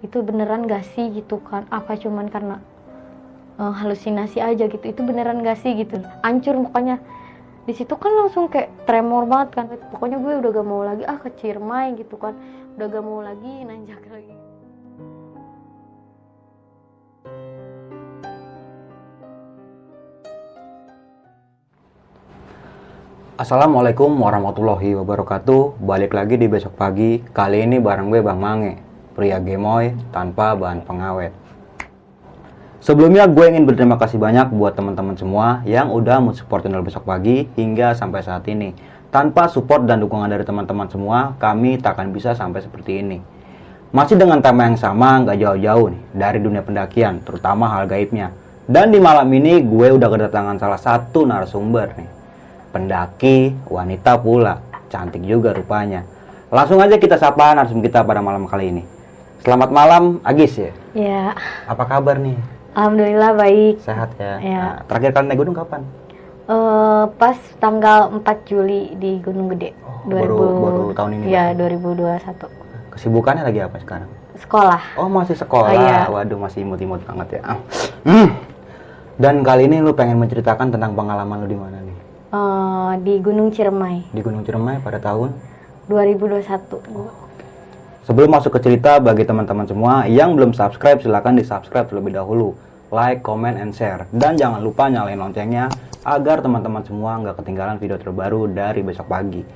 itu beneran gak sih gitu kan? Apa cuman karena uh, halusinasi aja gitu? Itu beneran gak sih gitu? Hancur pokoknya di situ kan langsung kayak tremor banget kan. Pokoknya gue udah gak mau lagi ah ke Ciremai gitu kan. Udah gak mau lagi nanjak lagi. Assalamualaikum warahmatullahi wabarakatuh. Balik lagi di besok pagi. Kali ini bareng gue Bang Mange Pria gemoy tanpa bahan pengawet Sebelumnya gue ingin berterima kasih banyak buat teman-teman semua Yang udah mensupport channel besok pagi hingga sampai saat ini Tanpa support dan dukungan dari teman-teman semua Kami tak akan bisa sampai seperti ini Masih dengan tema yang sama nggak jauh-jauh nih Dari dunia pendakian terutama hal gaibnya Dan di malam ini gue udah kedatangan salah satu narasumber nih pendaki, wanita pula. Cantik juga rupanya. Langsung aja kita sapa narsum kita pada malam kali ini. Selamat malam, Agis ya? ya Apa kabar nih? alhamdulillah baik Sehat ya? Ya. Nah, terakhir kali naik gunung kapan? Eh, pas tanggal 4 Juli di Gunung Gede Oh, baru- baru tahun ini ya berarti? 2021 Kesibukannya lagi apa sekarang? sekolah Oh, masih sekolah. Oh, iya. Waduh, masih imut-imut banget ya. Ah. Hmm. Dan kali ini lu pengen menceritakan tentang pengalaman lu di mana nih? Eh, di Gunung Ciremai Di Gunung Ciremai pada tahun 2021 Sebelum masuk ke cerita, bagi teman-teman semua yang belum subscribe, silahkan di subscribe terlebih dahulu. Like, comment, and share. Dan jangan lupa nyalain loncengnya agar teman-teman semua nggak ketinggalan video terbaru dari besok pagi.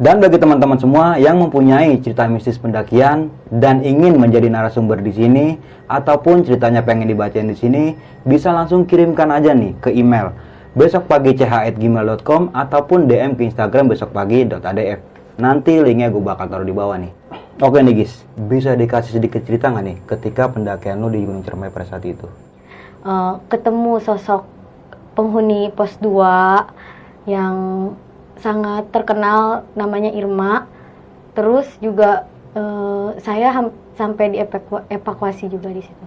Dan bagi teman-teman semua yang mempunyai cerita mistis pendakian dan ingin menjadi narasumber di sini ataupun ceritanya pengen dibacain di sini, bisa langsung kirimkan aja nih ke email besokpagi.ch@gmail.com ataupun DM ke Instagram besokpagi.adf. Nanti linknya gue bakal taruh di bawah nih. Oke nih guys, bisa dikasih sedikit cerita nggak nih ketika pendakian lu di Gunung Ciremai pada saat itu? Eh, ketemu sosok penghuni pos 2 yang sangat terkenal namanya Irma terus juga eh, saya sampai dievakuasi juga di situ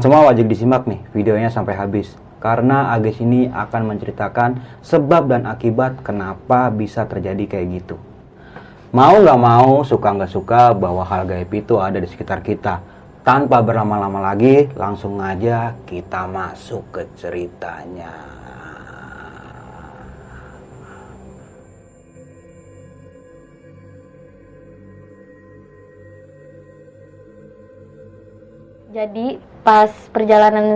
Teman-teman semua wajib disimak nih videonya sampai habis karena Agis ini akan menceritakan sebab dan akibat kenapa bisa terjadi kayak gitu. Mau nggak mau, suka nggak suka bahwa hal gaib itu ada di sekitar kita. Tanpa berlama-lama lagi, langsung aja kita masuk ke ceritanya. Jadi pas perjalanan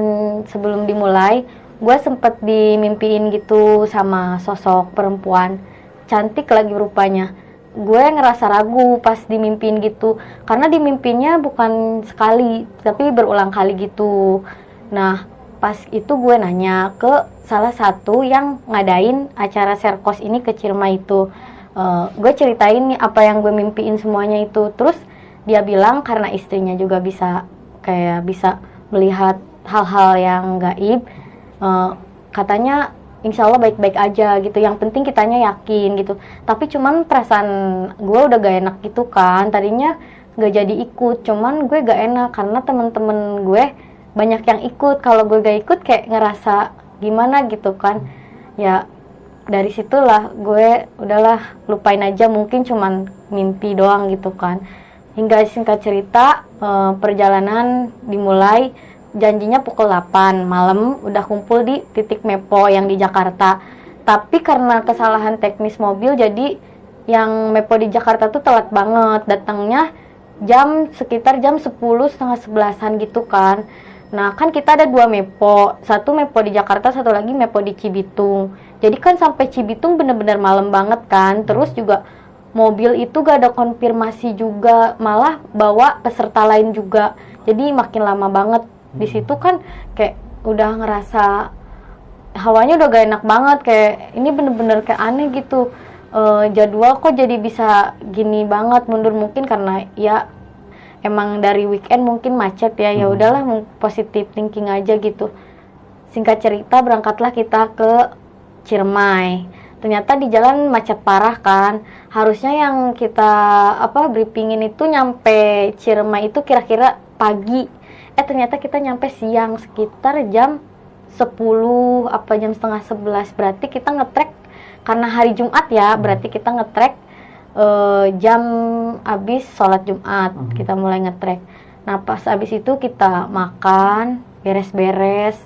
sebelum dimulai, gue sempet dimimpiin gitu sama sosok perempuan cantik lagi rupanya. Gue ngerasa ragu pas dimimpiin gitu, karena dimimpinya bukan sekali, tapi berulang kali gitu. Nah, pas itu gue nanya ke salah satu yang ngadain acara serkos ini ke Cirema itu. Eh, gue ceritain nih apa yang gue mimpiin semuanya itu, terus dia bilang karena istrinya juga bisa kayak bisa melihat hal-hal yang gaib eh, katanya insya Allah baik-baik aja gitu. Yang penting kitanya yakin gitu. Tapi cuman perasaan gue udah gak enak gitu kan. Tadinya gak jadi ikut cuman gue gak enak karena temen-temen gue banyak yang ikut. Kalau gue gak ikut kayak ngerasa gimana gitu kan. Ya dari situlah gue udahlah lupain aja. Mungkin cuman mimpi doang gitu kan hingga singkat cerita eh, perjalanan dimulai janjinya pukul 8 malam udah kumpul di titik Mepo yang di Jakarta tapi karena kesalahan teknis mobil jadi yang Mepo di Jakarta tuh telat banget datangnya jam sekitar jam 10 setengah sebelasan gitu kan Nah, kan kita ada dua Mepo. Satu Mepo di Jakarta, satu lagi Mepo di Cibitung. Jadi kan sampai Cibitung bener-bener malam banget kan. Terus juga mobil itu gak ada konfirmasi juga, malah bawa peserta lain juga. Jadi makin lama banget. Di situ kan kayak udah ngerasa hawanya udah gak enak banget kayak ini bener-bener kayak aneh gitu Eh, jadwal kok jadi bisa gini banget mundur mungkin karena ya emang dari weekend mungkin macet ya ya Hmm. udahlah positive thinking aja gitu singkat cerita berangkatlah kita ke Ciremai ternyata di jalan macet parah kan. Harusnya yang kita apa briefingin itu nyampe Ciremai itu kira-kira pagi. Eh ternyata kita nyampe siang sekitar jam 10 apa jam setengah 11 berarti kita ngetrek karena hari Jumat ya berarti kita ngetrek eh, jam habis sholat Jumat. Hmm. kita mulai ngetrek. Nah pas habis itu kita makan beres-beres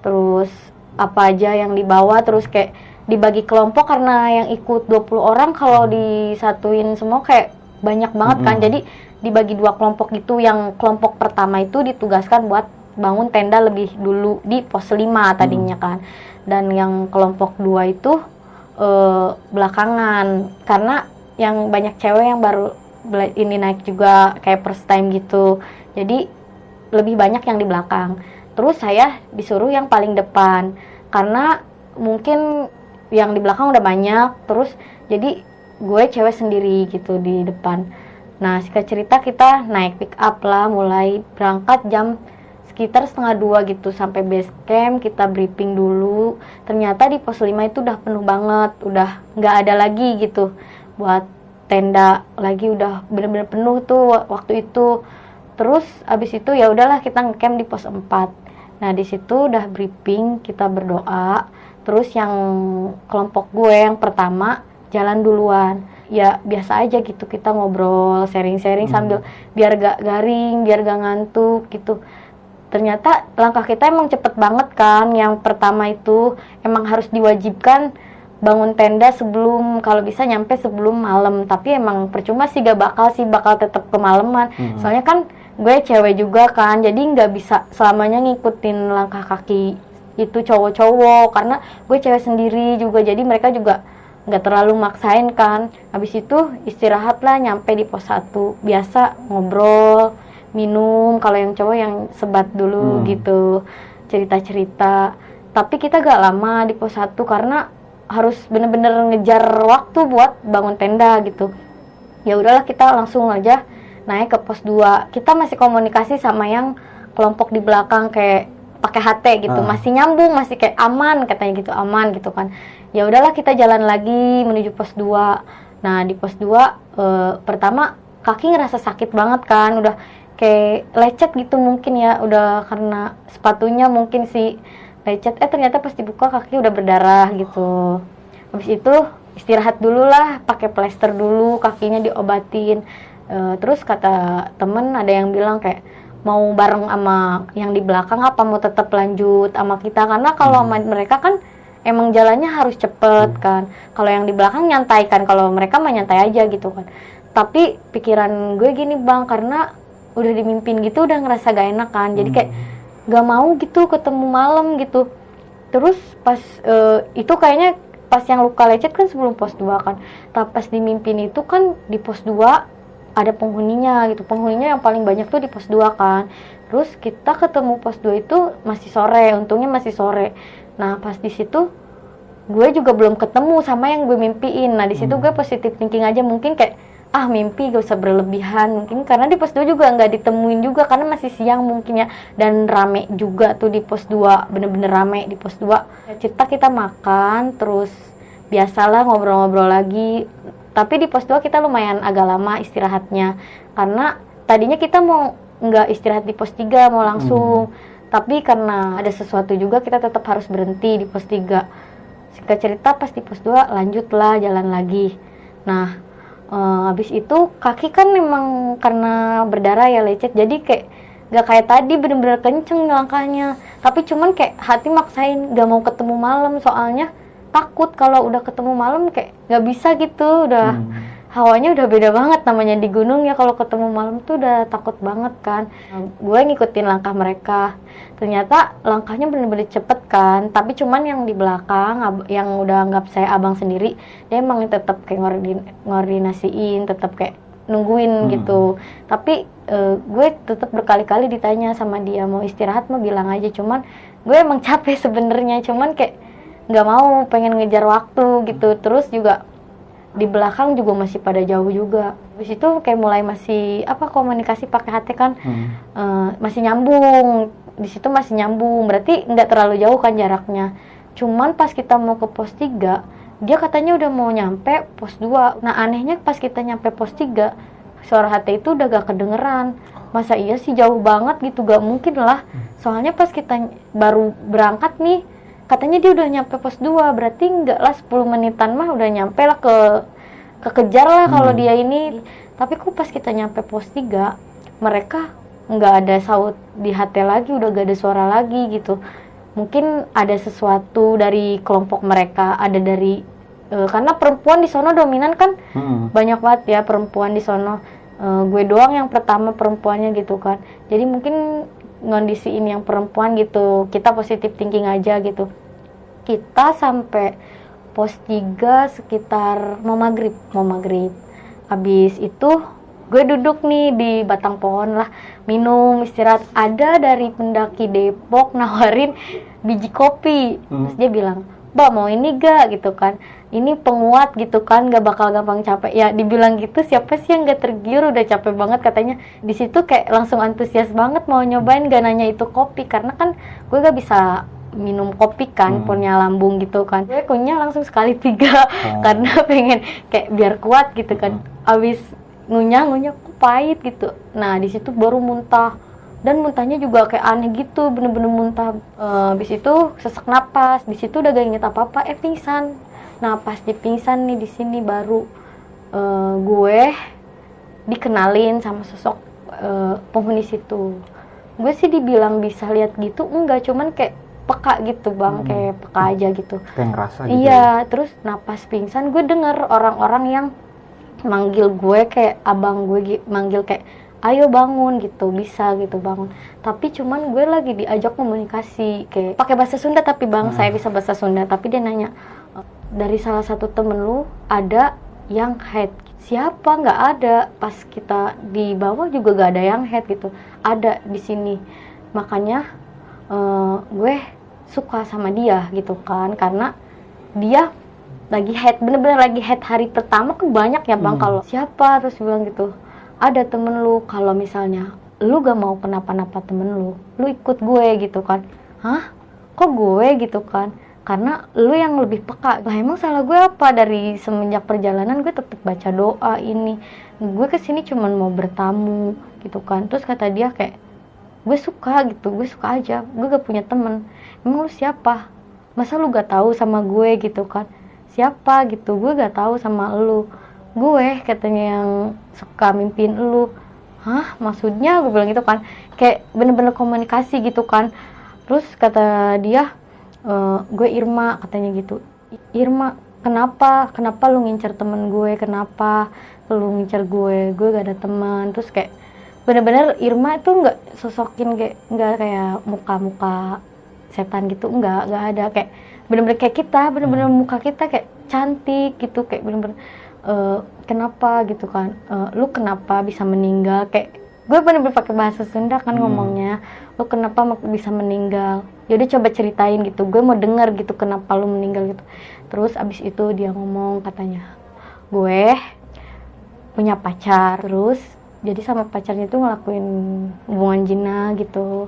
terus apa aja yang dibawa terus kayak dibagi kelompok karena yang ikut 20 orang kalau disatuin semua kayak banyak banget kan. Mm-mm. jadi dibagi dua kelompok gitu. Yang kelompok pertama itu ditugaskan buat bangun tenda lebih dulu di pos 5 tadinya kan. Dan yang kelompok dua itu eh, belakangan. Karena yang banyak cewek yang baru ini naik juga kayak first time gitu. Jadi lebih banyak yang di belakang. Terus saya disuruh yang paling depan. Karena mungkin yang di belakang udah banyak terus jadi gue cewek sendiri gitu di depan. Nah singkat cerita kita naik pick up lah mulai berangkat jam sekitar setengah dua gitu sampai base camp kita briefing dulu. Ternyata di pos 5 itu udah penuh banget udah nggak ada lagi gitu. Buat tenda lagi udah bener-bener penuh tuh wa- waktu itu. Terus abis itu ya udahlah kita ngecamp di pos 4 nah di situ udah briefing kita berdoa terus yang kelompok gue yang pertama jalan duluan. Ya biasa aja gitu kita ngobrol sharing-sharing Hmm. sambil biar gak garing biar gak ngantuk gitu. Ternyata langkah kita emang cepet banget kan yang pertama itu emang harus diwajibkan bangun tenda sebelum kalau bisa nyampe sebelum malam. Tapi emang percuma sih gak bakal sih bakal tetap kemalaman. Mhm. soalnya kan gue cewek juga kan jadi nggak bisa selamanya ngikutin langkah kaki itu cowok-cowok karena gue cewek sendiri juga jadi mereka juga nggak terlalu maksain kan. Habis itu istirahat lah nyampe di pos 1 biasa ngobrol minum kalau yang cowok yang sebat dulu Hmm. gitu cerita-cerita. Tapi kita gak lama di pos 1 karena harus bener-bener ngejar waktu buat bangun tenda gitu. Ya udahlah kita langsung aja naik ke pos 2 kita masih komunikasi sama yang kelompok di belakang kayak pakai HT gitu. Ah. masih nyambung masih kayak aman katanya gitu aman gitu kan. Ya udahlah kita jalan lagi menuju pos 2 nah di pos 2 eh, pertama kaki ngerasa sakit banget kan. Udah kayak lecet gitu mungkin ya. Udah karena sepatunya mungkin sih lecet. Eh ternyata pas dibuka kaki udah berdarah gitu. Habis itu istirahat dulu lah pakai plester dulu kakinya diobatin. Eh, terus kata temen ada yang bilang kayak mau bareng sama yang di belakang apa mau tetap lanjut sama kita? Karena kalau sama mereka kan emang jalannya harus cepet kan. Kalau yang di belakang nyantai kan kalau mereka mah nyantai aja gitu kan. Tapi pikiran gue gini bang karena udah dimimpin gitu udah ngerasa gak enak kan. Jadi kayak gak mau gitu ketemu malam gitu. Terus pas eh, itu kayaknya pas yang luka lecet kan sebelum pos 2 kan. Tapi pas dimimpin itu kan di pos 2 ada penghuninya gitu. Penghuninya yang paling banyak tuh di pos 2 kan. Terus kita ketemu pos 2 itu masih sore untungnya masih sore. Nah pas di situ gue juga belum ketemu sama yang gue mimpiin. Nah di situ gue positif thinking aja mungkin kayak ah mimpi gak usah berlebihan. Mungkin karena di pos 2 juga nggak ditemuin juga karena masih siang mungkin ya. Dan rame juga tuh di pos 2 bener-bener rame di pos 2 Ya, cerita kita makan terus biasalah ngobrol-ngobrol lagi. Tapi di pos 2 kita lumayan agak lama istirahatnya. Karena tadinya kita mau nggak istirahat di pos 3 mau langsung. Tapi karena ada sesuatu juga kita tetap harus berhenti di pos 3 singkat cerita pas di pos 2 lanjutlah jalan lagi. Nah eh, habis itu kaki kan memang karena berdarah ya lecet. Jadi kayak gak kayak tadi bener-bener kenceng langkahnya. Tapi cuman kayak hati maksain gak mau ketemu malam. Soalnya takut kalau udah ketemu malam kayak gak bisa gitu udah Hmm. hawanya udah beda banget namanya di gunung ya kalau ketemu malam tuh udah takut banget kan gue ngikutin langkah mereka ternyata langkahnya bener-bener cepet kan tapi cuman yang di belakang yang udah anggap saya abang sendiri dia emang tetap kayak ngordin ngordinasiin tetap kayak nungguin hmm. gitu tapi uh, gue tetap berkali-kali ditanya sama dia mau istirahat mau bilang aja cuman gue emang capek sebenarnya cuman kayak nggak mau pengen ngejar waktu gitu terus juga di belakang juga masih pada jauh juga. Di situ kayak mulai masih apa komunikasi pakai hati kan hmm. uh, masih nyambung. Di situ masih nyambung. Berarti nggak terlalu jauh kan jaraknya. Cuman pas kita mau ke pos 3, dia katanya udah mau nyampe pos 2. Nah, anehnya pas kita nyampe pos 3, suara hati itu udah gak kedengeran. Masa iya sih jauh banget gitu, gak mungkin lah. Soalnya pas kita baru berangkat nih, katanya dia udah nyampe pos 2 berarti enggak lah 10 menitan mah udah nyampe lah ke kekejar lah hmm. kalau dia ini. Tapi kok pas kita nyampe pos 3 mereka nggak ada saut di HT lagi udah gak ada suara lagi gitu. Mungkin ada sesuatu dari kelompok mereka ada dari uh, karena perempuan di sono dominan kan? Hmm. banyak banget ya perempuan di sono. Uh, gue doang yang pertama perempuannya gitu kan. Jadi mungkin ngondisiin yang perempuan gitu kita positif thinking aja gitu kita sampai pos 3 sekitar mau maghrib mau maghrib. Habis itu gue duduk nih di batang pohon lah minum istirahat. Ada dari pendaki Depok nawarin biji kopi. Hmm. terus dia bilang mbak mau ini gak? Gitu kan. Ini penguat gitu kan gak bakal gampang capek. Ya dibilang gitu siapa sih yang gak tergiur? Udah capek banget katanya. Di situ kayak langsung antusias banget mau nyobain gak nanya itu kopi. Karena kan gue gak bisa minum kopi kan hmm. punya lambung gitu kan. Gue kunyah langsung sekali tiga oh. karena pengen kayak biar kuat gitu kan. Hmm. abis ngunyah ngunyah pahit gitu. Nah di situ baru muntah. Dan muntahnya juga kayak aneh gitu bener-bener muntah. Uh, habis itu sesak napas. Di situ udah gak inget apa apa eh pingsan. Nah pas di pingsan nih di sini baru uh, gue dikenalin sama sosok uh, penghuni situ. Gue sih dibilang bisa lihat gitu enggak. Cuman kayak peka gitu bang hmm. kayak peka aja gitu. Kayak ngerasa gitu iya ya? terus napas pingsan gue denger orang-orang yang manggil gue kayak abang gue manggil kayak ayo bangun gitu bisa gitu bangun. Tapi cuman gue lagi diajak komunikasi kayak pakai bahasa Sunda tapi bang hmm. saya bisa bahasa Sunda. Tapi dia nanya dari salah satu temen lu ada yang head? Siapa? Nggak ada. Pas kita di bawah juga gak ada yang head gitu. Ada di sini. Makanya uh, gue suka sama dia gitu kan karena dia lagi head bener-bener lagi head hari pertama kan banyak ya bang hmm. kalau siapa terus bilang gitu ada temen lu kalau misalnya lu gak mau kenapa-napa temen lu lu ikut gue gitu kan. Hah? Kok gue? gitu kan. Karena lu yang lebih peka. Lah emang salah gue apa? Dari semenjak perjalanan gue tetap baca doa ini. Gue ke sini cuman mau bertamu gitu kan. Terus kata dia kayak gue suka gitu gue suka aja. Gue gak punya temen. Emang lu siapa? Masa lu gak tahu sama gue gitu kan? Siapa gitu? Gue gak tahu sama lu. Gue katanya yang suka mimpin lu. Hah? Maksudnya? Gue bilang gitu kan. Kayak bener-bener komunikasi gitu kan. Terus kata dia e, gue Irma katanya gitu. Irma kenapa? Kenapa lu ngincer temen gue? Kenapa lu ngincer gue? Gue gak ada teman. Terus kayak bener-bener Irma tuh nggak sosokin kayak nggak kayak muka-muka setan gitu nggak nggak ada. Kayak bener-bener kayak kita bener-bener hmm. muka kita kayak cantik gitu kayak bener-bener uh, kenapa gitu kan? Uh, lu kenapa bisa meninggal? Kayak gue bener-bener pakai bahasa Sunda kan hmm. ngomongnya. Lu kenapa bisa meninggal? Jadi ya coba ceritain gitu. Gue mau denger gitu kenapa lu meninggal gitu. Terus abis itu dia ngomong katanya gue punya pacar. Terus jadi sama pacarnya itu ngelakuin hubungan jina gitu.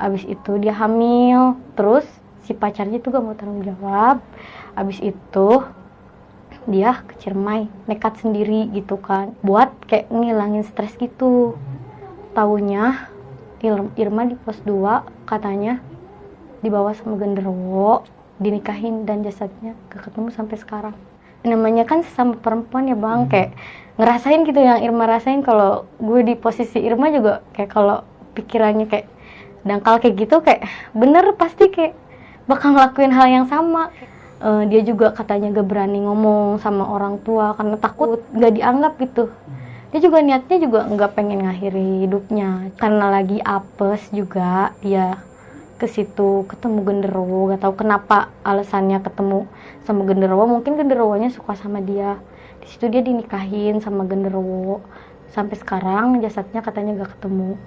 Abis itu dia hamil terus si pacarnya tuh gak mau tanggung jawab. Abis itu dia ke Ciremai nekat sendiri gitu kan buat kayak ngilangin stres gitu. Tahunya Irma di pos 2 katanya dibawa sama genderuwo dinikahin dan jasadnya ketemu sampai sekarang namanya kan sesama perempuan ya bang. Hmm. kayak ngerasain gitu yang Irma rasain. Kalau gue di posisi Irma juga kayak kalau pikirannya kayak dangkal kayak gitu kayak bener pasti kayak bakal ngelakuin hal yang sama. Eh, dia juga katanya gak berani ngomong sama orang tua karena takut nggak dianggap gitu. Dia juga niatnya juga nggak pengen ngakhiri hidupnya. Karena lagi apes juga dia ke situ ketemu genderuwo gak tahu kenapa alasannya ketemu sama genderuwo. Mungkin genderuwonya suka sama dia. Di situ dia dinikahin sama genderuwo. Sampai sekarang jasadnya katanya gak ketemu.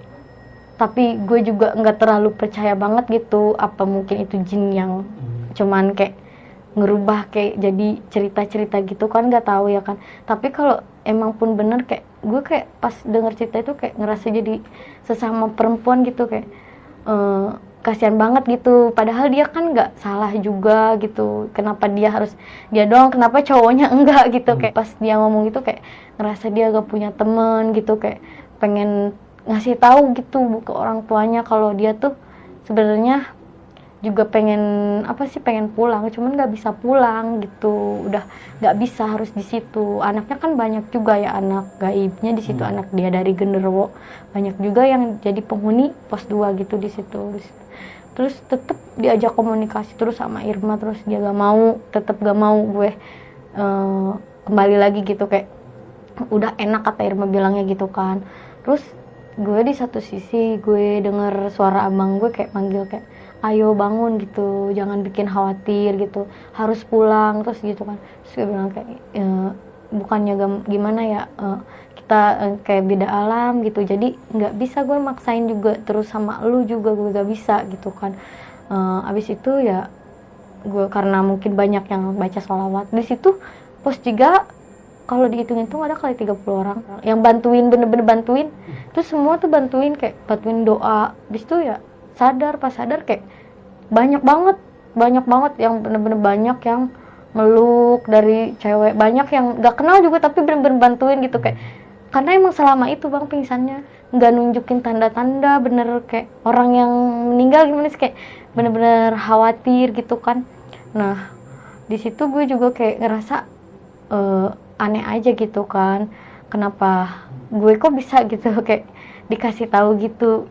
Tapi gue juga nggak terlalu percaya banget gitu apa mungkin itu jin yang cuman kayak ngerubah kayak jadi cerita-cerita gitu kan nggak tahu ya kan. Tapi kalau emang pun bener kayak gue kayak pas denger cerita itu kayak ngerasa jadi sesama perempuan gitu kayak eh, kasihan banget gitu. Padahal dia kan nggak salah juga gitu. Kenapa dia harus dia doang kenapa cowoknya enggak gitu? Kayak pas dia ngomong gitu kayak ngerasa dia gak punya temen gitu. Kayak pengen ngasih tahu gitu ke orang tuanya kalau dia tuh sebenarnya juga pengen apa sih pengen pulang. Cuman nggak bisa pulang gitu. Udah nggak bisa harus di situ. Anaknya kan banyak juga ya anak gaibnya di situ. Anak dia dari genderuwo. Banyak juga yang jadi penghuni pos 2 gitu di situ terus tetep diajak komunikasi terus sama Irma terus dia gak mau tetep gak mau gue eh, kembali lagi gitu kayak udah enak kata Irma bilangnya gitu kan. Terus gue di satu sisi gue denger suara abang gue kayak manggil kayak ayo bangun gitu. Jangan bikin khawatir gitu. Harus pulang terus gitu kan. Terus gue bilang kayak "E, bukannya gimana ya e, kita e, kayak beda alam gitu. Jadi nggak bisa gue maksain juga terus sama lu juga gue gak bisa gitu kan. E, abis itu ya gue karena mungkin banyak yang baca sholawat di situ pos tiga kalau dihitung-hitung ada kali 30 orang yang bantuin bener-bener bantuin. Terus semua tuh bantuin kayak bantuin doa. Di situ ya sadar pas sadar kayak banyak banget banyak banget yang bener-bener banyak yang meluk dari cewek. Banyak yang gak kenal juga tapi bener-bener bantuin gitu. Kayak karena emang selama itu bang pingsannya nggak nunjukin tanda-tanda bener kayak orang yang meninggal gimana sih kayak bener-bener khawatir gitu kan. Nah di situ gue juga kayak ngerasa eh, aneh aja gitu kan. Kenapa gue kok bisa gitu kayak dikasih tahu gitu.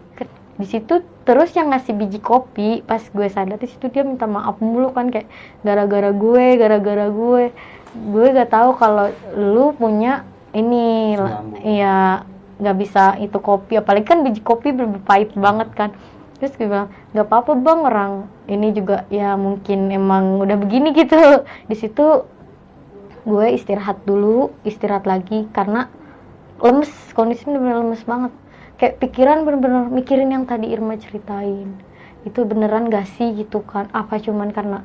Di situ terus yang ngasih biji kopi pas gue sadar di situ dia minta maaf mulu kan kayak gara-gara gue gara-gara gue. Gue gak tahu kalau lu punya ini Selambung. iya nggak bisa itu kopi apalagi kan biji kopi ber- pahit banget kan. Terus gue bilang nggak apa-apa bang orang ini juga ya mungkin emang udah begini gitu. Di situ gue istirahat dulu istirahat lagi karena lemes kondisinya bener-bener lemes banget. Kayak pikiran bener-bener mikirin yang tadi Irma ceritain. Itu beneran gak sih gitu kan? Apa cuman karena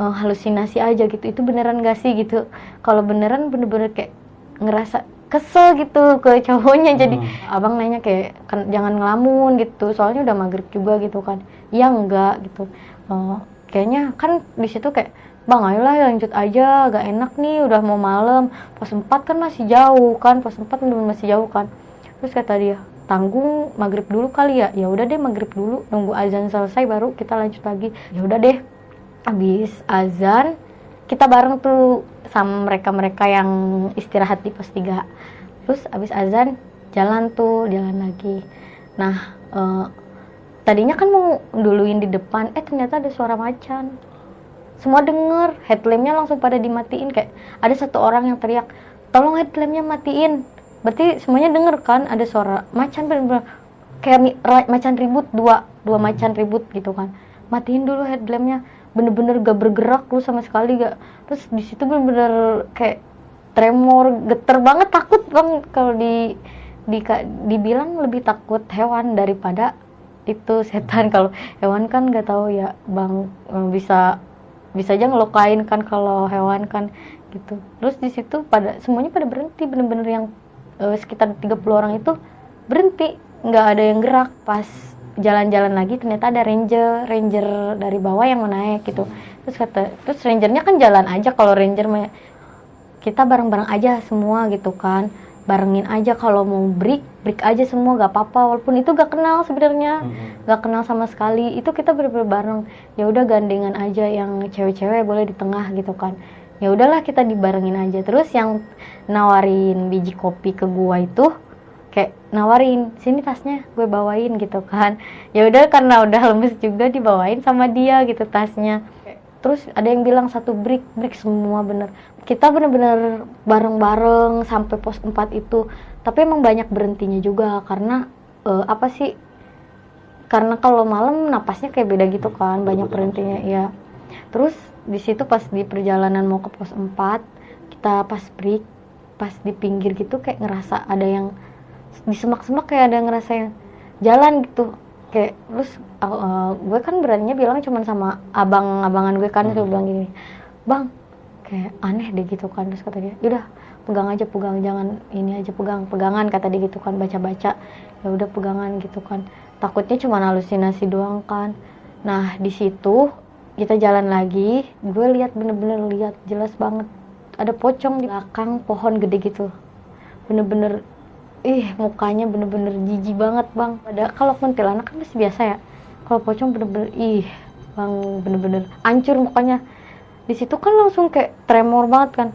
eh, halusinasi aja gitu? Itu beneran gak sih gitu? Kalau beneran bener-bener kayak ngerasa kesel gitu ke cowoknya. Jadi abang nanya kayak kan jangan ngelamun gitu. Soalnya udah maghrib juga gitu kan. Iya enggak gitu. Eh, kayaknya kan di situ kayak bang ayolah lanjut aja gak enak nih udah mau malam. Pos 4 kan masih jauh kan pos 4 bener masih jauh kan. Terus kata dia tanggung maghrib dulu kali ya. Ya udah deh maghrib dulu nunggu azan selesai baru kita lanjut lagi. Ya udah deh. Habis azan kita bareng tuh sama mereka-mereka yang istirahat di pos 3 terus habis azan jalan tuh jalan lagi. Nah eh, tadinya kan mau duluin di depan eh ternyata ada suara macan. Semua denger headlampnya langsung pada dimatiin. Kayak ada satu orang yang teriak tolong headlampnya matiin. Berarti semuanya denger kan ada suara macan bener-bener kayak macan ribut dua dua macan ribut gitu kan. Matiin dulu headlampnya bener-bener gak bergerak lu sama sekali gak. Terus di situ bener-bener kayak tremor geter banget takut bang kalau di, di dibilang lebih takut hewan daripada itu setan. Kalau hewan kan nggak tahu ya bang eh, bisa bisa aja ngelukain kan kalau hewan kan gitu. Terus di situ pada semuanya pada berhenti. Bener-bener yang eh, sekitar 30 orang itu berhenti. Nggak ada yang gerak pas jalan-jalan lagi ternyata ada ranger ranger dari bawah yang mau naik gitu. Terus kata terus rangernya kan jalan aja kalau ranger kita bareng-bareng aja semua gitu kan. Barengin aja kalau mau break break aja semua gak apa-apa walaupun itu gak kenal sebenarnya gak kenal sama sekali. Itu kita bener-bener bareng. Ya udah gandengan aja yang cewek-cewek boleh di tengah gitu kan. Ya udahlah kita dibarengin aja. Terus yang nawarin biji kopi ke gua itu kayak nawarin sini tasnya gue bawain gitu kan. Ya udah karena udah lemes juga dibawain sama dia gitu tasnya. Terus ada yang bilang satu break break semua bener. Kita bener-bener bareng-bareng sampai pos 4 itu. Tapi emang banyak berhentinya juga karena uh, apa sih karena kalau malam napasnya kayak beda gitu kan banyak berhentinya ya terus di situ pas di perjalanan mau ke pos 4 kita pas break pas di pinggir gitu kayak ngerasa ada yang di semak-semak kayak ada ngerasa yang jalan gitu. Kayak terus uh, uh, gue kan beraninya bilang cuma sama abang-abangan gue kan hmm. bilang gini bang kayak aneh deh gitu kan. Terus kata dia udah pegang aja pegang jangan ini aja pegang pegangan kata dia gitu kan baca-baca. Ya udah pegangan gitu kan. Takutnya cuma halusinasi doang kan. Nah di situ kita jalan lagi gue lihat bener-bener lihat jelas banget. Ada pocong di belakang pohon gede gitu. Bener-bener ih mukanya bener-bener jijik banget bang. Ada kalau kuntilanak kan masih biasa ya. Kalau pocong bener-bener ih bang bener-bener hancur mukanya. Di situ kan langsung kayak tremor banget kan.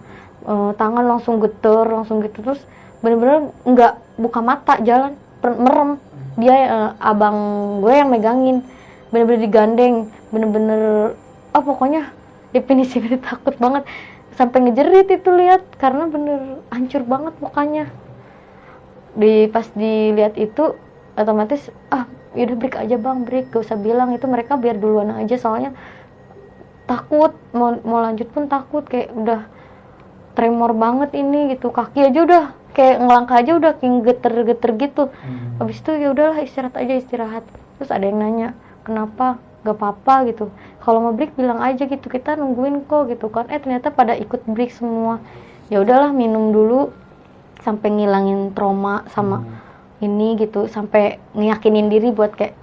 E, tangan langsung geter langsung gitu. Terus bener-bener nggak buka mata jalan merem. Dia e, abang gue yang megangin. Bener-bener digandeng bener-bener oh pokoknya definisi takut banget. Sampai ngejerit itu lihat karena bener hancur banget mukanya di pas dilihat itu otomatis ah yaudah break aja bang break. Gak usah bilang itu mereka biar duluan aja soalnya takut mau mau lanjut pun takut kayak udah tremor banget ini gitu. Kaki aja udah kayak ngelangkah aja udah kayak geter-geter gitu. Hmm. habis itu ya udahlah istirahat aja istirahat. Terus ada yang nanya kenapa? Gak apa-apa gitu. Kalau mau break bilang aja gitu kita nungguin kok gitu kan. Eh ternyata pada ikut break semua. Ya udahlah minum dulu sampai ngilangin trauma sama hmm. ini gitu sampai ngeyakinin diri buat kayak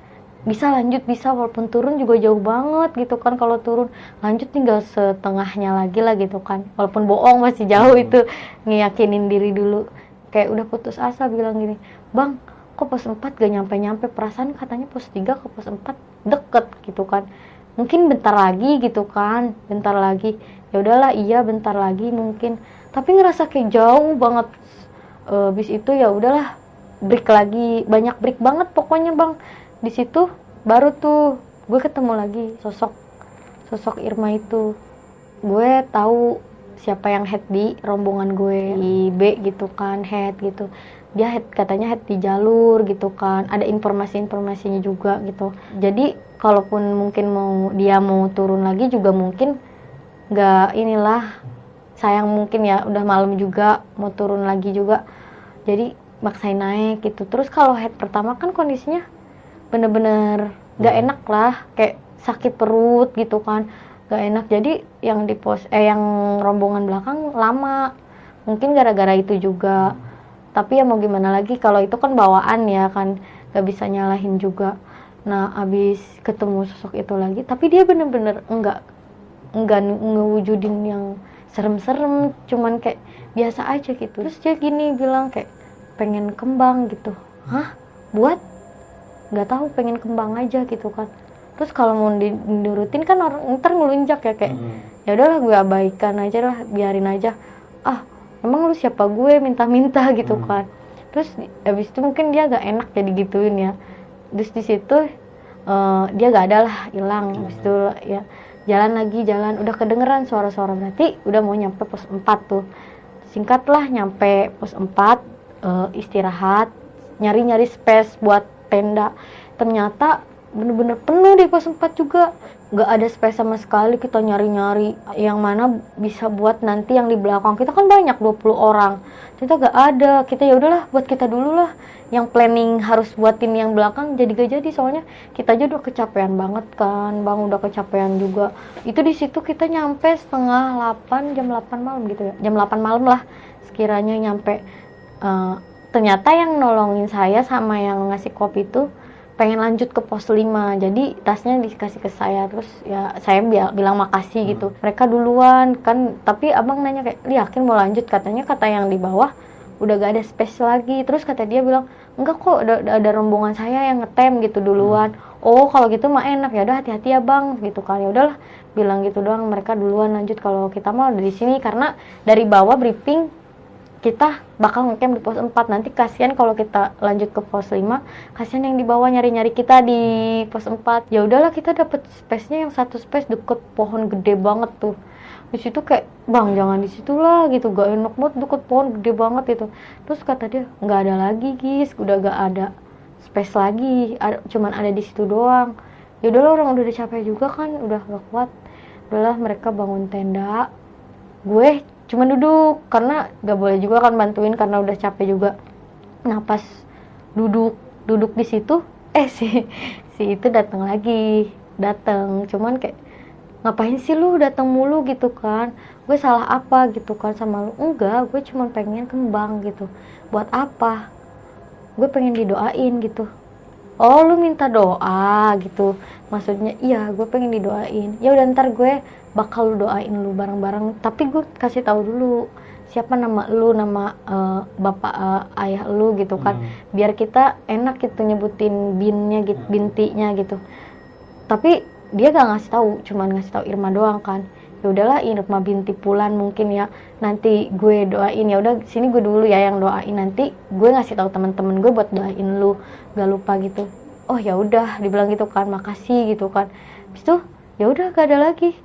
bisa lanjut bisa walaupun turun juga jauh banget gitu kan. Kalau turun lanjut tinggal setengahnya lagi lah gitu kan. Walaupun bohong masih jauh hmm. itu ngeyakinin diri dulu. Kayak udah putus asa bilang gini bang kok pos 4 gak nyampe-nyampe? Perasaan katanya pos 3 ke pos 4 deket gitu kan. Mungkin bentar lagi gitu kan. Bentar lagi. Ya udahlah iya bentar lagi mungkin. Tapi ngerasa kayak jauh banget uh, bis itu ya udahlah break lagi. Banyak break banget pokoknya bang. Di situ baru tuh gue ketemu lagi sosok sosok Irma itu. Gue tahu siapa yang head di rombongan gue. Di B gitu kan head gitu. Dia head katanya head di jalur gitu kan. Ada informasi-informasinya juga gitu. Jadi kalaupun mungkin mau dia mau turun lagi juga mungkin nggak inilah sayang mungkin ya udah malam juga mau turun lagi juga. Jadi maksain naik gitu. Terus kalau head pertama kan kondisinya bener-bener gak hmm. enak lah kayak sakit perut gitu kan. Gak enak. Jadi yang di pos eh yang rombongan belakang lama. Mungkin gara-gara itu juga. Tapi ya mau gimana lagi kalau itu kan bawaan ya kan gak bisa nyalahin juga. Nah abis ketemu sosok itu lagi tapi dia bener-bener enggak enggak ngewujudin yang serem-serem cuman kayak biasa aja gitu. Terus dia gini bilang kayak pengen kembang gitu. Hah? Buat? Nggak tahu pengen kembang aja gitu kan. Terus kalau mau dinurutin kan orang ntar ngelunjak ya kayak hmm. ya udahlah gue abaikan aja lah biarin aja. Ah emang lu siapa gue? Minta-minta gitu hmm. kan. Terus habis itu mungkin dia gak enak jadi gituin ya. Terus di situ uh, dia gak ada lah hilang. Hmm. habis itu ya jalan lagi jalan. Udah kedengeran suara-suara berarti udah mau nyampe pos 4 tuh. Singkatlah nyampe pos 4 uh, istirahat nyari-nyari space buat tenda. Ternyata bener-bener penuh di pos 4 juga. Gak ada space sama sekali kita nyari-nyari yang mana bisa buat nanti yang di belakang. Kita kan banyak 20 orang. Kita gak ada. Kita ya udahlah buat kita dulu lah. Yang planning harus buatin yang belakang jadi gak jadi. Soalnya kita aja udah kecapean banget kan. Bang udah kecapean juga. Itu di situ kita nyampe setengah 8 jam 8 malam gitu ya. Jam 8 malam lah sekiranya nyampe. Uh, ternyata yang nolongin saya sama yang ngasih kopi itu pengen lanjut ke pos 5 jadi tasnya dikasih ke saya. Terus ya saya bilang makasih hmm. gitu. Mereka duluan kan. Tapi abang nanya kayak yakin mau lanjut? Katanya kata yang di bawah udah gak ada space lagi. Terus kata dia bilang enggak kok ada, ada rombongan saya yang ngetem gitu duluan. Hmm. oh kalau gitu mah enak. Ya udah hati-hati ya bang. Gitu kan. Ya udahlah. Bilang gitu doang. Mereka duluan lanjut. Kalau kita mau di sini. Karena dari bawah briefing kita bakal ngecamp di pos 4 nanti kasihan kalau kita lanjut ke pos 5 kasihan yang di bawah nyari-nyari kita di pos 4 ya udahlah kita dapet space-nya yang satu space deket pohon gede banget tuh. Di situ kayak bang jangan di situ lah gitu. Gak enak banget deket pohon gede banget itu. Terus kata dia nggak ada lagi guys udah gak ada space lagi. Ada, cuman ada di situ doang. Ya udahlah orang udah capek juga kan udah gak kuat. Udahlah mereka bangun tenda. Gue cuma duduk karena gak boleh juga kan bantuin karena udah capek juga. Nah pas duduk duduk di situ eh si si itu datang lagi datang cuman kayak ngapain sih lu datang mulu? gitu kan. Gue salah apa? gitu kan sama lu. Enggak gue cuma pengen kembang gitu. Buat apa? Gue pengen didoain gitu. Oh lu minta doa? gitu. Maksudnya iya gue pengen didoain. Ya udah ntar gue bakal lu doain lu bareng-bareng. Tapi gue kasih tahu dulu siapa nama lu nama uh, bapak uh, ayah lu gitu kan. Hmm. biar kita enak gitu nyebutin binnya gitu bintinya gitu. Tapi dia gak ngasih tahu cuman ngasih tahu Irma doang kan. Ya udahlah Irma binti Pulan mungkin ya. Nanti gue doain. Ya udah sini gue dulu ya yang doain. Nanti gue ngasih tahu teman-teman gue buat doain lu. Gak lupa gitu. Oh ya udah dibilang gitu kan. Makasih gitu kan. Habis itu ya udah gak ada lagi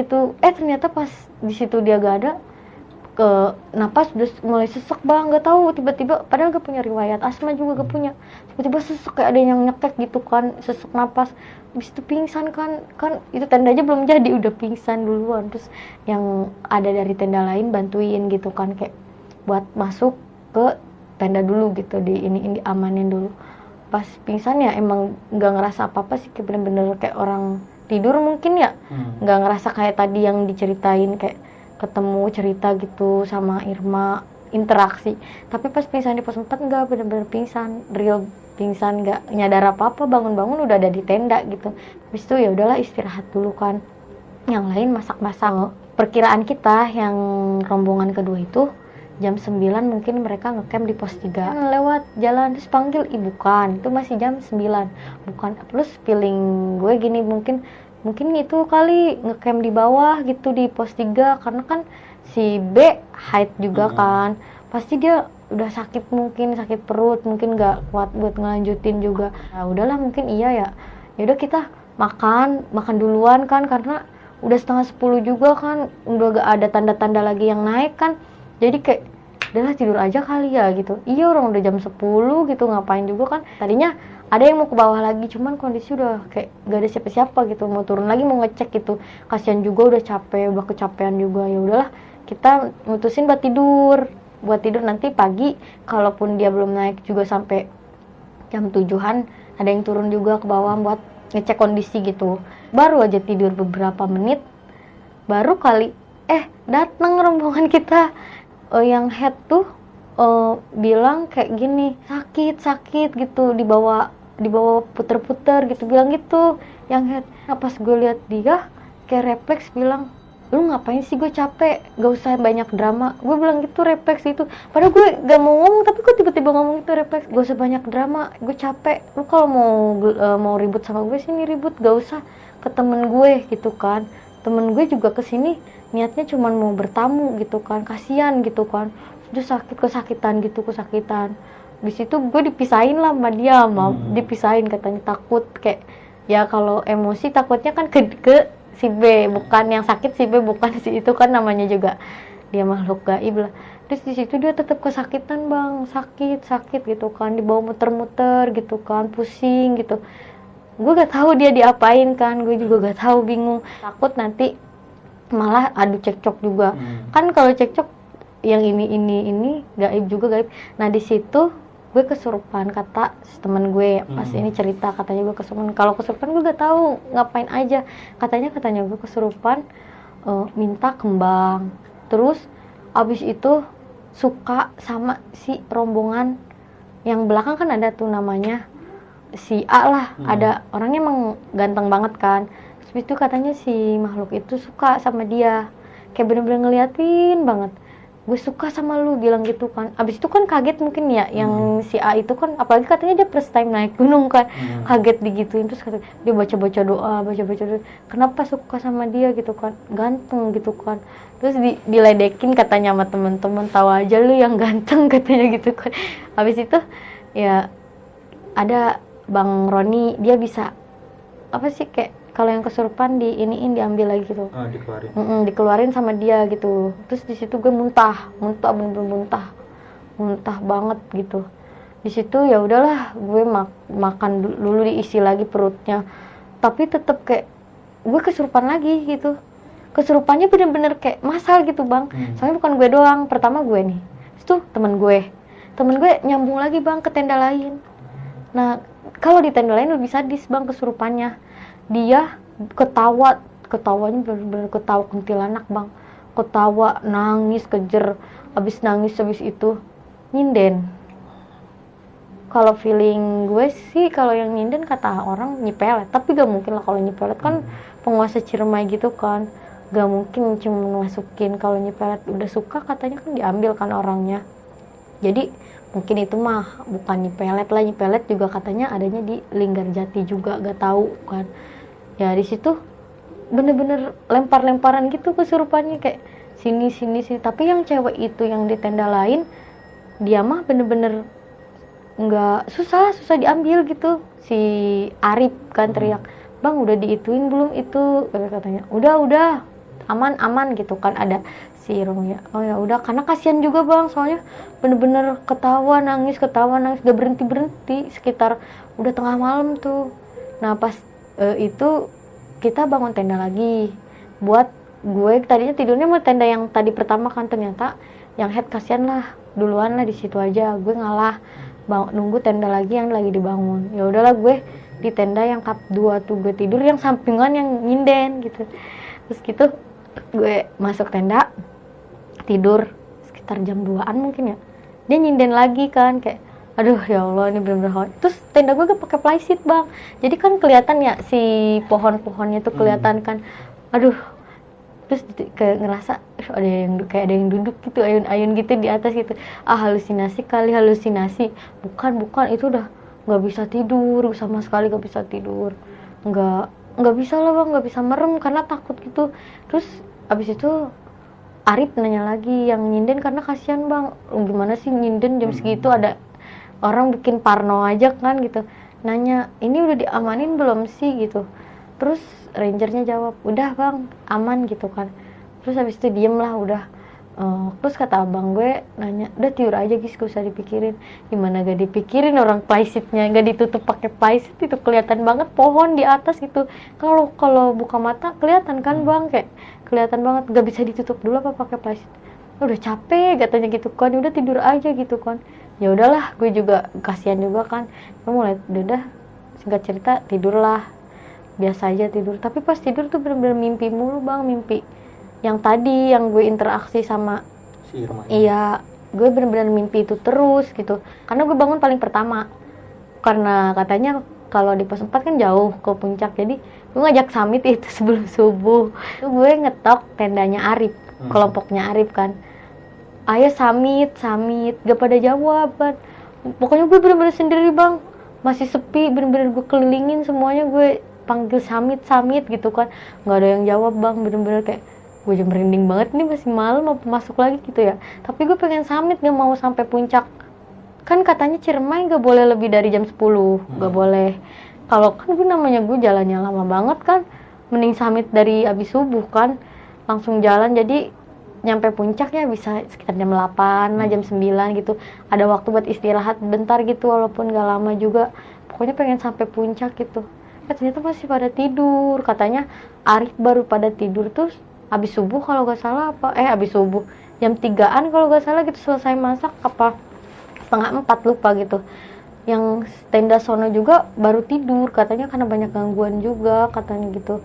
gitu. Eh ternyata pas di situ dia gak ada ke napas udah mulai sesek bang nggak tahu tiba-tiba padahal gak punya riwayat asma juga gak punya. Tiba-tiba sesek kayak ada yang nyekek gitu kan sesek napas. Habis itu pingsan kan kan itu tenda aja belum jadi udah pingsan duluan. Terus yang ada dari tenda lain bantuin gitu kan kayak buat masuk ke tenda dulu gitu di ini ini amanin dulu. Pas pingsan ya emang nggak ngerasa apa apa sih kayak bener-bener kayak orang tidur mungkin ya. Hmm. nggak hmm. ngerasa kayak tadi yang diceritain kayak ketemu cerita gitu sama Irma interaksi. Tapi pas pingsan di pos 4 nggak bener-bener pingsan real pingsan nggak nyadar apa apa bangun-bangun udah ada di tenda gitu. Habis itu ya udahlah istirahat dulu kan. Yang lain masak-masak. Perkiraan kita yang rombongan kedua itu jam 9 mungkin mereka ngecamp di pos 3 lewat jalan terus panggil ibu kan itu masih jam 9 bukan plus feeling gue gini mungkin mungkin itu kali ngecamp di bawah gitu di pos 3 karena kan si B height juga hmm. kan. Pasti dia udah sakit mungkin sakit perut mungkin nggak kuat buat ngelanjutin juga. Nah udahlah mungkin iya ya. Ya udah kita makan makan duluan kan karena udah setengah sepuluh juga kan udah gak ada tanda-tanda lagi yang naik kan. Jadi kayak udahlah tidur aja kali ya gitu. Iya orang udah jam 10 gitu ngapain juga kan. Tadinya ada yang mau ke bawah lagi cuman kondisi udah kayak gak ada siapa-siapa gitu. Mau turun lagi mau ngecek gitu. Kasihan juga udah capek udah kecapean juga. Ya udahlah kita mutusin buat tidur. Buat tidur nanti pagi kalaupun dia belum naik juga sampai jam tujuhan ada yang turun juga ke bawah buat ngecek kondisi gitu. Baru aja tidur beberapa menit baru kali eh datang rombongan kita. Uh, yang head tuh uh, bilang kayak gini sakit sakit gitu dibawa dibawa puter-puter gitu bilang gitu. Yang head nah, pas gue lihat dia kayak refleks bilang lu ngapain sih? Gue capek gak usah banyak drama. Gue bilang gitu refleks itu. Padahal gue gak mau ngomong tapi gue tiba-tiba ngomong itu refleks. Gak usah banyak drama gue capek. Lu kalau mau uh, mau ribut sama gue sini ribut. Gak usah ke temen gue gitu kan. Temen gue juga ke sini niatnya cuma mau bertamu gitu kan kasihan gitu kan. Sudah sakit kesakitan gitu kesakitan di situ gue dipisahin lah sama dia mau hmm. dipisahin katanya takut kayak ya kalau emosi takutnya kan ke, ke si B bukan yang sakit si B bukan si itu kan namanya juga dia makhluk gaib lah. Terus di situ dia tetap kesakitan bang. Sakit sakit gitu kan dibawa muter-muter gitu kan pusing gitu. Gue gak tahu dia diapain kan gue juga gak tahu bingung. Takut nanti malah adu cekcok juga. Hmm. kan kalau cekcok yang ini ini ini gaib juga gaib. Nah di situ gue kesurupan kata temen gue pas hmm. ini cerita katanya gue kesurupan kalau kesurupan gue gak tahu ngapain aja katanya katanya gue kesurupan uh, minta kembang terus abis itu suka sama si rombongan yang belakang kan ada tuh namanya si A lah hmm. ada orangnya emang ganteng banget kan Terus itu katanya si makhluk itu suka sama dia. Kayak bener-bener ngeliatin banget. Gue suka sama lu bilang gitu kan. Abis itu kan kaget mungkin ya yang si A itu kan apalagi katanya dia first time naik gunung kan. Hmm. kaget digituin terus kata dia baca baca doa baca baca doa. Kenapa suka sama dia? gitu kan. Ganteng gitu kan. Terus di, diledekin katanya sama temen-temen tahu aja lu yang ganteng katanya gitu kan. Habis itu ya ada bang Roni dia bisa apa sih kayak kalau yang kesurupan di iniin diambil lagi gitu. Ah, dikeluarin. Mm-mm, dikeluarin sama dia gitu. Terus di situ gue muntah muntah bener-bener muntah. Muntah banget gitu. Di situ ya udahlah gue mak- makan du- dulu diisi lagi perutnya. Tapi tetep kayak gue kesurupan lagi gitu. Kesurupannya bener-bener kayak masal gitu bang. Hmm. soalnya bukan gue doang pertama gue nih. Terus tuh temen gue. Temen gue nyambung lagi bang ke tenda lain. Nah kalau di tenda lain lebih sadis bang kesurupannya dia ketawa. Ketawanya bener-bener ketawa kuntilanak bang. Ketawa nangis kejer. Abis nangis abis itu nyinden. Kalau feeling gue sih kalau yang nyinden kata orang nyipelet. Tapi gak mungkin lah kalau nyipelet kan penguasa Ciremai gitu kan. Gak mungkin cuma masukin. Kalau nyipelet udah suka katanya kan diambil kan orangnya. Jadi mungkin itu mah bukan nyipelet lah. Nyipelet juga katanya adanya di Linggarjati juga gak tahu kan ya di situ bener-bener lempar-lemparan gitu kesurupannya kayak sini sini sini. Tapi yang cewek itu yang di tenda lain dia mah bener-bener nggak susah susah diambil gitu. Si Arif kan teriak bang udah diituin belum itu? Katanya udah udah aman aman gitu kan. Ada si Romnya oh ya udah karena kasihan juga bang soalnya bener-bener ketawa nangis ketawa nangis. Gak berhenti berhenti sekitar udah tengah malam tuh. Nah pas eh, itu kita bangun tenda lagi. Buat gue tadinya tidurnya mau tenda yang tadi pertama kan ternyata yang head kasihan lah. Duluan lah di situ aja gue ngalah. Bang nunggu tenda lagi yang lagi dibangun. Ya udahlah gue di tenda yang kap dua tuh gue tidur yang sampingan yang nyinden gitu. Terus gitu gue masuk tenda tidur sekitar jam 2an mungkin ya. Dia nyinden lagi kan kayak aduh ya Allah ini bener-bener hot. terus tenda gue gak pakai plywood bang. Jadi kan kelihatan ya si pohon-pohonnya tuh kelihatan kan. Aduh terus kayak ngerasa "Ih, ada yang kayak ada yang duduk gitu ayun-ayun gitu di atas gitu. Ah halusinasi kali halusinasi. Bukan bukan itu udah nggak bisa tidur sama sekali nggak bisa tidur. Nggak nggak bisa lah bang nggak bisa merem karena takut gitu. Terus abis itu Arif nanya lagi yang nyinden karena kasihan bang. "Lu gimana sih nyinden jam segitu ada orang bikin parno aja kan gitu. Nanya ini udah diamanin belum sih? gitu. Terus rangernya jawab udah bang aman gitu kan. Terus habis itu diem lah udah. Eh, terus kata abang gue nanya udah tidur aja guys gak usah dipikirin. Gimana gak dipikirin orang playsitnya gak ditutup pakai plywood itu kelihatan banget pohon di atas gitu. Kalau kalau buka mata kelihatan kan bang? Kayak kelihatan banget gak bisa ditutup dulu apa pakai plywood udah capek katanya gitu kan. Udah tidur aja gitu kan ya udahlah gue juga kasihan juga kan. Gue mulai udah singkat cerita tidurlah biasa aja tidur. Tapi pas tidur tuh bener-bener mimpi mulu bang mimpi yang tadi yang gue interaksi sama Si Irma. iya gue bener-bener mimpi itu terus gitu. Karena gue bangun paling pertama. Karena katanya kalau di pos 4 kan jauh ke puncak jadi gue ngajak samit itu sebelum subuh. Itu gue ngetok tendanya Arif Hmm. kelompoknya Arif kan ayo samit samit. Gak pada jawab kan pokoknya gue bener-bener sendiri bang. Masih sepi bener-bener gue kelilingin semuanya. Gue panggil samit samit gitu kan. Nggak ada yang jawab bang. Bener-bener kayak gue udah merinding banget nih masih malam apa masuk lagi gitu ya. Tapi gue pengen samit gak mau sampai puncak. Kan katanya Ciremai gak boleh lebih dari jam 10 gak boleh. Kalau kan gue namanya gue jalannya lama banget kan. Mending samit dari abis subuh kan. Langsung jalan. Jadi nyampe puncak ya bisa sekitar jam 8 lah jam 9 gitu. Ada waktu buat istirahat bentar gitu walaupun gak lama juga. Pokoknya pengen sampai puncak gitu. Eh, ternyata masih pada tidur. Katanya Arif baru pada tidur tuh habis subuh kalau gak salah apa? Eh habis subuh. Jam 3an kalau gak salah gitu selesai masak apa setengah empat lupa gitu. Yang tenda sono juga baru tidur. Katanya karena banyak gangguan juga katanya gitu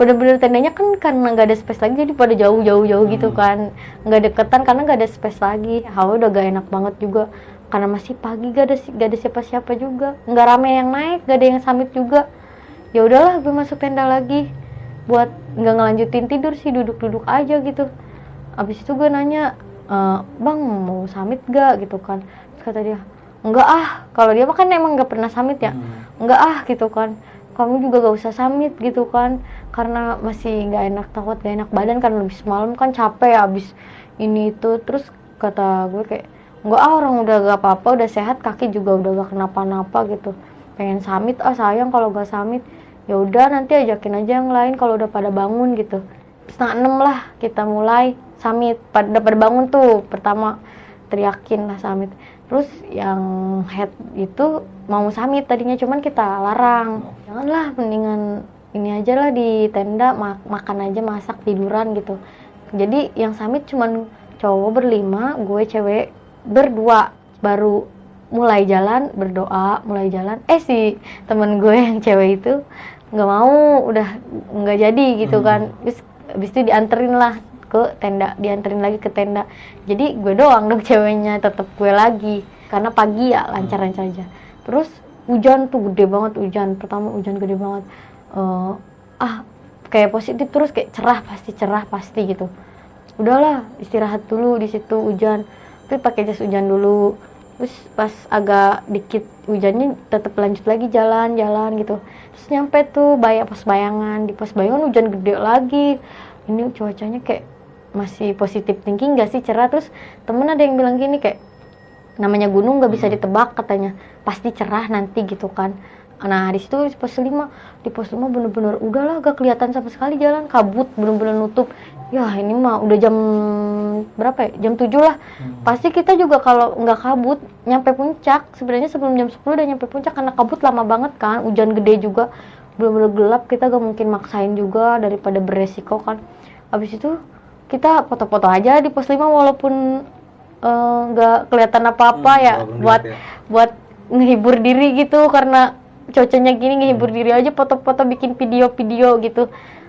bener-bener tendanya kan karena nggak ada space lagi jadi pada jauh-jauh jauh gitu kan. Nggak deketan karena nggak ada space lagi. Hawa udah gak enak banget juga. Karena masih pagi gak ada gak ada siapa-siapa juga. Nggak rame yang naik gak ada yang summit juga. Ya udahlah gue masuk tenda lagi buat nggak ngelanjutin tidur sih duduk-duduk aja gitu. Abis itu gue nanya "Eh, bang mau summit gak gitu kan. Terus kata dia enggak ah. Kalau dia mah kan emang nggak pernah summit ya. Enggak ah gitu kan kamu juga gak usah summit gitu kan. Karena masih nggak enak takut gak enak badan kan lebih semalam kan capek ya abis ini itu. Terus kata gue kayak enggak ah orang udah gak apa-apa udah sehat kaki juga udah gak kenapa-napa gitu. Pengen summit ah sayang kalau gak summit ya udah nanti ajakin aja yang lain kalau udah pada bangun gitu. Setengah enam lah kita mulai summit pada pada bangun tuh pertama teriakin lah summit terus yang head itu mau summit tadinya cuman kita larang. Janganlah mendingan ini aja lah di tenda ma- makan aja masak tiduran gitu. Jadi yang summit cuman cowok berlima gue cewek berdua. Baru mulai jalan berdoa mulai jalan. Eh si temen gue yang cewek itu nggak mau udah nggak jadi gitu kan. Terus habis itu dianterin lah ke tenda dianterin lagi ke tenda. Jadi gue doang dong ceweknya tetep gue lagi. Karena pagi ya lancar-lancar aja. Terus hujan tuh gede banget hujan pertama hujan gede banget. Eh, ah kayak positif terus kayak cerah pasti cerah pasti gitu. Udahlah istirahat dulu di situ hujan. Tapi pakai jas hujan dulu. Terus pas agak dikit hujannya tetap lanjut lagi jalan-jalan gitu. Terus nyampe tuh bayar pos bayangan. Di pos bayangan hujan gede lagi. Ini cuacanya kayak masih positif thinking gak sih? Cerah. Terus temen ada yang bilang gini kayak namanya gunung nggak bisa ditebak katanya. Pasti cerah nanti gitu kan. Nah di situ di pos 5 di pos 5 bener-bener udahlah gak kelihatan sama sekali jalan. Kabut bener-bener nutup. Ya ini mah udah jam berapa ya? Jam 7 lah. Pasti kita juga kalau nggak kabut nyampe puncak. Sebenarnya sebelum jam 10 udah nyampe puncak karena kabut lama banget kan. Hujan gede juga. Bener-bener gelap kita gak mungkin maksain juga daripada beresiko kan. Habis itu kita foto-foto aja di pos 5 walaupun eh, nggak kelihatan apa-apa Hmm, ya. buat ya. buat ngehibur diri gitu karena cuacanya gini ngehibur diri aja foto-foto bikin video-video gitu.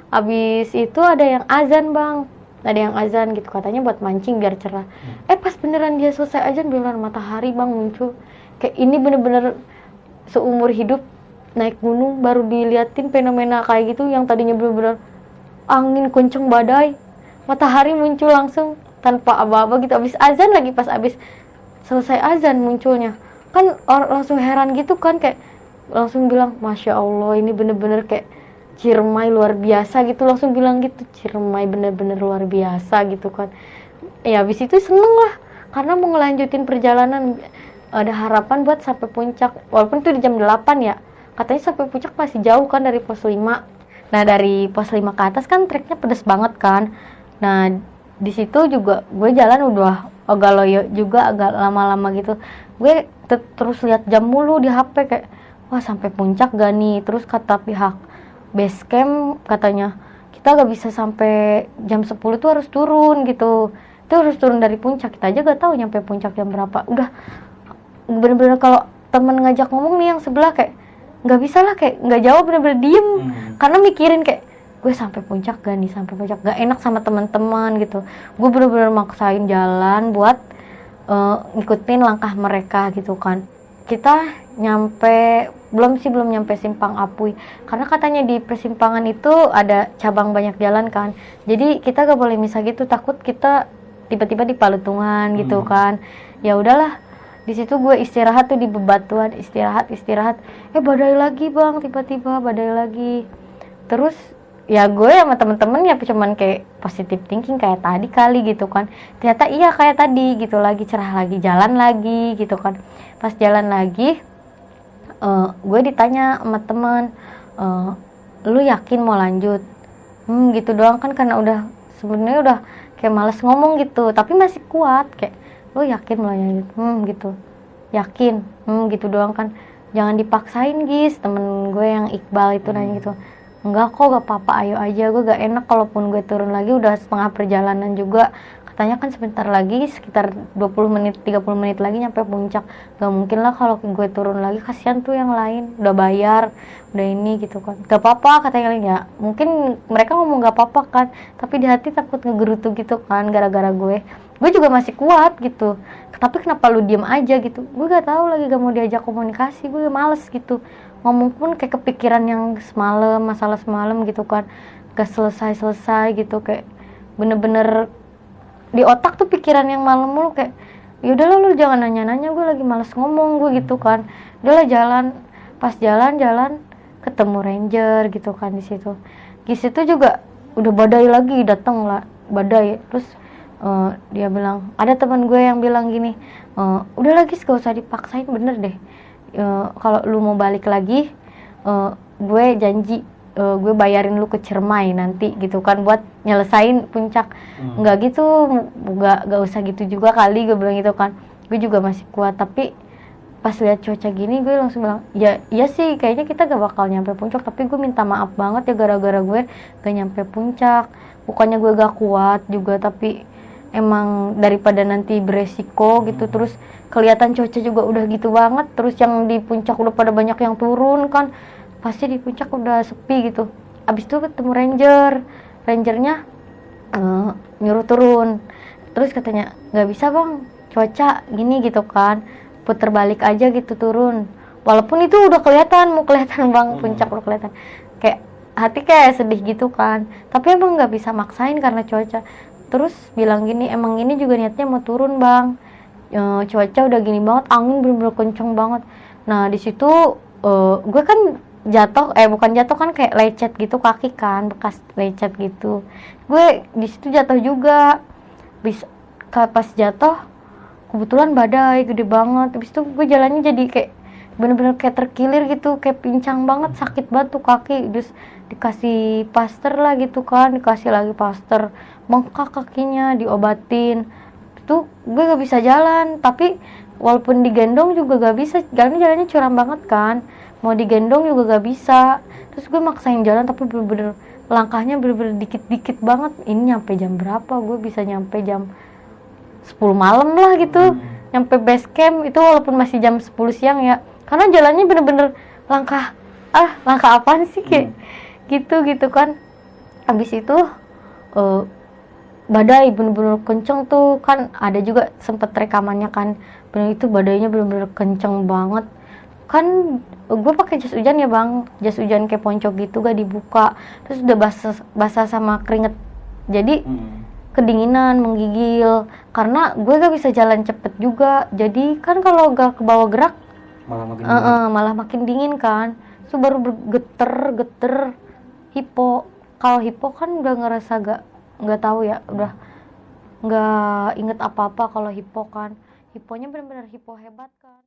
Habis itu ada yang azan bang. Ada yang azan gitu katanya buat mancing biar cerah. Eh pas beneran dia selesai azan beneran matahari bang muncul. Kayak ini bener-bener seumur hidup naik gunung baru diliatin fenomena kayak gitu yang tadinya bener-bener angin kenceng badai matahari muncul langsung tanpa aba-aba gitu. Abis azan lagi pas abis selesai azan munculnya. Kan orang langsung heran gitu kan kayak langsung bilang masya allah ini bener-bener kayak Ciremai luar biasa gitu. Langsung bilang gitu Ciremai bener-bener luar biasa gitu kan. Ya habis itu seneng lah karena mau ngelanjutin perjalanan. Ada harapan buat sampai puncak. Walaupun itu di jam 8 ya katanya sampai puncak masih jauh kan dari pos 5 nah dari pos 5 ke atas kan treknya pedes banget kan nah di situ juga gue jalan udah agak loyo juga agak lama-lama gitu. Gue te- terus lihat jam mulu di HP kayak wah sampai puncak gak nih? Terus kata pihak base camp katanya kita gak bisa sampai jam 10 tuh harus turun gitu. Itu harus turun dari puncak kita aja gak tahu nyampe puncak jam berapa. Udah bener-bener kalau temen ngajak ngomong nih yang sebelah kayak nggak bisa lah kayak nggak jawab bener-bener diem. Hmm. karena mikirin kayak gue sampai puncak gak nih sampai puncak. Gak enak sama teman-teman gitu. Gue bener-bener maksain jalan buat eh, ngikutin langkah mereka gitu kan. Kita nyampe belum sih belum nyampe simpang Apuy karena katanya di persimpangan itu ada cabang banyak jalan kan. Jadi kita gak boleh misah gitu. Takut kita tiba-tiba di Palutungan gitu Hmm. kan. Ya udahlah di situ gue istirahat tuh di bebatuan istirahat istirahat. Eh badai lagi bang. Tiba-tiba badai lagi. Terus ya gue sama temen-temen ya cuman kayak positive thinking kayak tadi kali gitu kan. Ternyata iya kayak tadi gitu lagi cerah lagi jalan lagi gitu kan. Pas jalan lagi eh, gue ditanya sama temen eh, lu yakin mau lanjut? Hmm gitu doang kan karena udah sebenarnya udah kayak males ngomong gitu tapi masih kuat kayak lu yakin mau lanjut? Hmm gitu. Yakin? Hmm gitu doang kan. Jangan dipaksain guys temen gue yang Iqbal itu nanya gitu enggak kok gak apa-apa ayo aja gue gak enak kalaupun gue turun lagi udah setengah perjalanan juga. Katanya kan sebentar lagi sekitar 20 menit 30 menit lagi nyampe puncak. Gak mungkin lah kalau gue turun lagi kasihan tuh yang lain udah bayar udah ini gitu kan. Gak apa-apa katanya ya mungkin mereka ngomong gak apa-apa kan tapi di hati takut ngegerutu gitu kan gara-gara gue. Gue juga masih kuat gitu. Tapi kenapa lu diem aja gitu. Gue gak tahu lagi gak mau diajak komunikasi gue males gitu ngomong pun kayak kepikiran yang semalam masalah semalam gitu kan. Gak selesai selesai gitu kayak bener-bener di otak tuh pikiran yang malam mulu kayak yaudah lu jangan nanya-nanya gue lagi males ngomong gue gitu kan. Udahlah jalan. Pas jalan-jalan ketemu ranger gitu kan di situ. Di situ juga udah badai lagi datang lah badai. Terus uh, dia bilang ada teman gue yang bilang gini uh, udah lagi gak usah dipaksain bener deh uh, kalau lu mau balik lagi uh, gue janji uh, gue bayarin lu ke Cermai nanti gitu kan buat nyelesain puncak. Hmm. nggak gitu nggak nggak usah gitu juga kali gue bilang gitu kan. Gue juga masih kuat tapi pas lihat cuaca gini gue langsung bilang ya ya sih kayaknya kita gak bakal nyampe puncak tapi gue minta maaf banget ya gara-gara gue gak nyampe puncak. Bukannya gue gak kuat juga tapi emang daripada nanti beresiko gitu hmm. terus kelihatan cuaca juga udah gitu banget terus yang di puncak udah pada banyak yang turun kan pasti di puncak udah sepi gitu. Abis itu ketemu ranger rangernya uh, nyuruh turun. Terus katanya nggak bisa bang cuaca gini gitu kan puter balik aja gitu turun. Walaupun itu udah kelihatan mau kelihatan bang hmm. puncak udah kelihatan. Kayak hati kayak sedih gitu kan. Tapi emang nggak bisa maksain karena cuaca terus bilang gini emang ini juga niatnya mau turun bang. E, cuaca udah gini banget angin bener-bener kenceng banget. Nah di situ e, gue kan jatuh eh bukan jatuh kan kayak lecet gitu kaki kan bekas lecet gitu. Gue di situ jatuh juga. Bisa pas jatuh kebetulan badai gede banget. Habis itu gue jalannya jadi kayak bener-bener kayak terkilir gitu kayak pincang banget sakit banget tuh kaki. Terus dikasih plaster lah gitu kan dikasih lagi plaster bengkak kakinya diobatin. Itu gue gak bisa jalan tapi walaupun digendong juga gak bisa. Jalan jalannya curam banget kan. Mau digendong juga gak bisa. Terus gue maksain jalan tapi bener-bener langkahnya bener-bener dikit-dikit banget. Ini nyampe jam berapa? Gue bisa nyampe jam 10 malam lah gitu. Hmm. nyampe base camp itu walaupun masih jam 10 siang ya karena jalannya bener-bener langkah ah langkah apa sih kayak hmm. gitu gitu kan. Habis itu uh, badai bener-bener kenceng tuh kan ada juga sempet rekamannya kan. Bener itu badainya bener-bener kenceng banget. Kan gue pakai jas hujan ya bang. Jas hujan kayak ponco gitu gak dibuka. Terus udah basah basah sama keringet. Jadi hmm. kedinginan, menggigil. Karena gue gak bisa jalan cepet juga. Jadi kan kalau gak ke bawah gerak, malah makin uh, uh, malah makin dingin kan. So baru bergeter, geter, hipo. Kalau hipo kan udah ngerasa gak nggak tahu ya, udah nggak inget apa-apa kalau hipo kan. Hiponya benar-benar hipo hebat.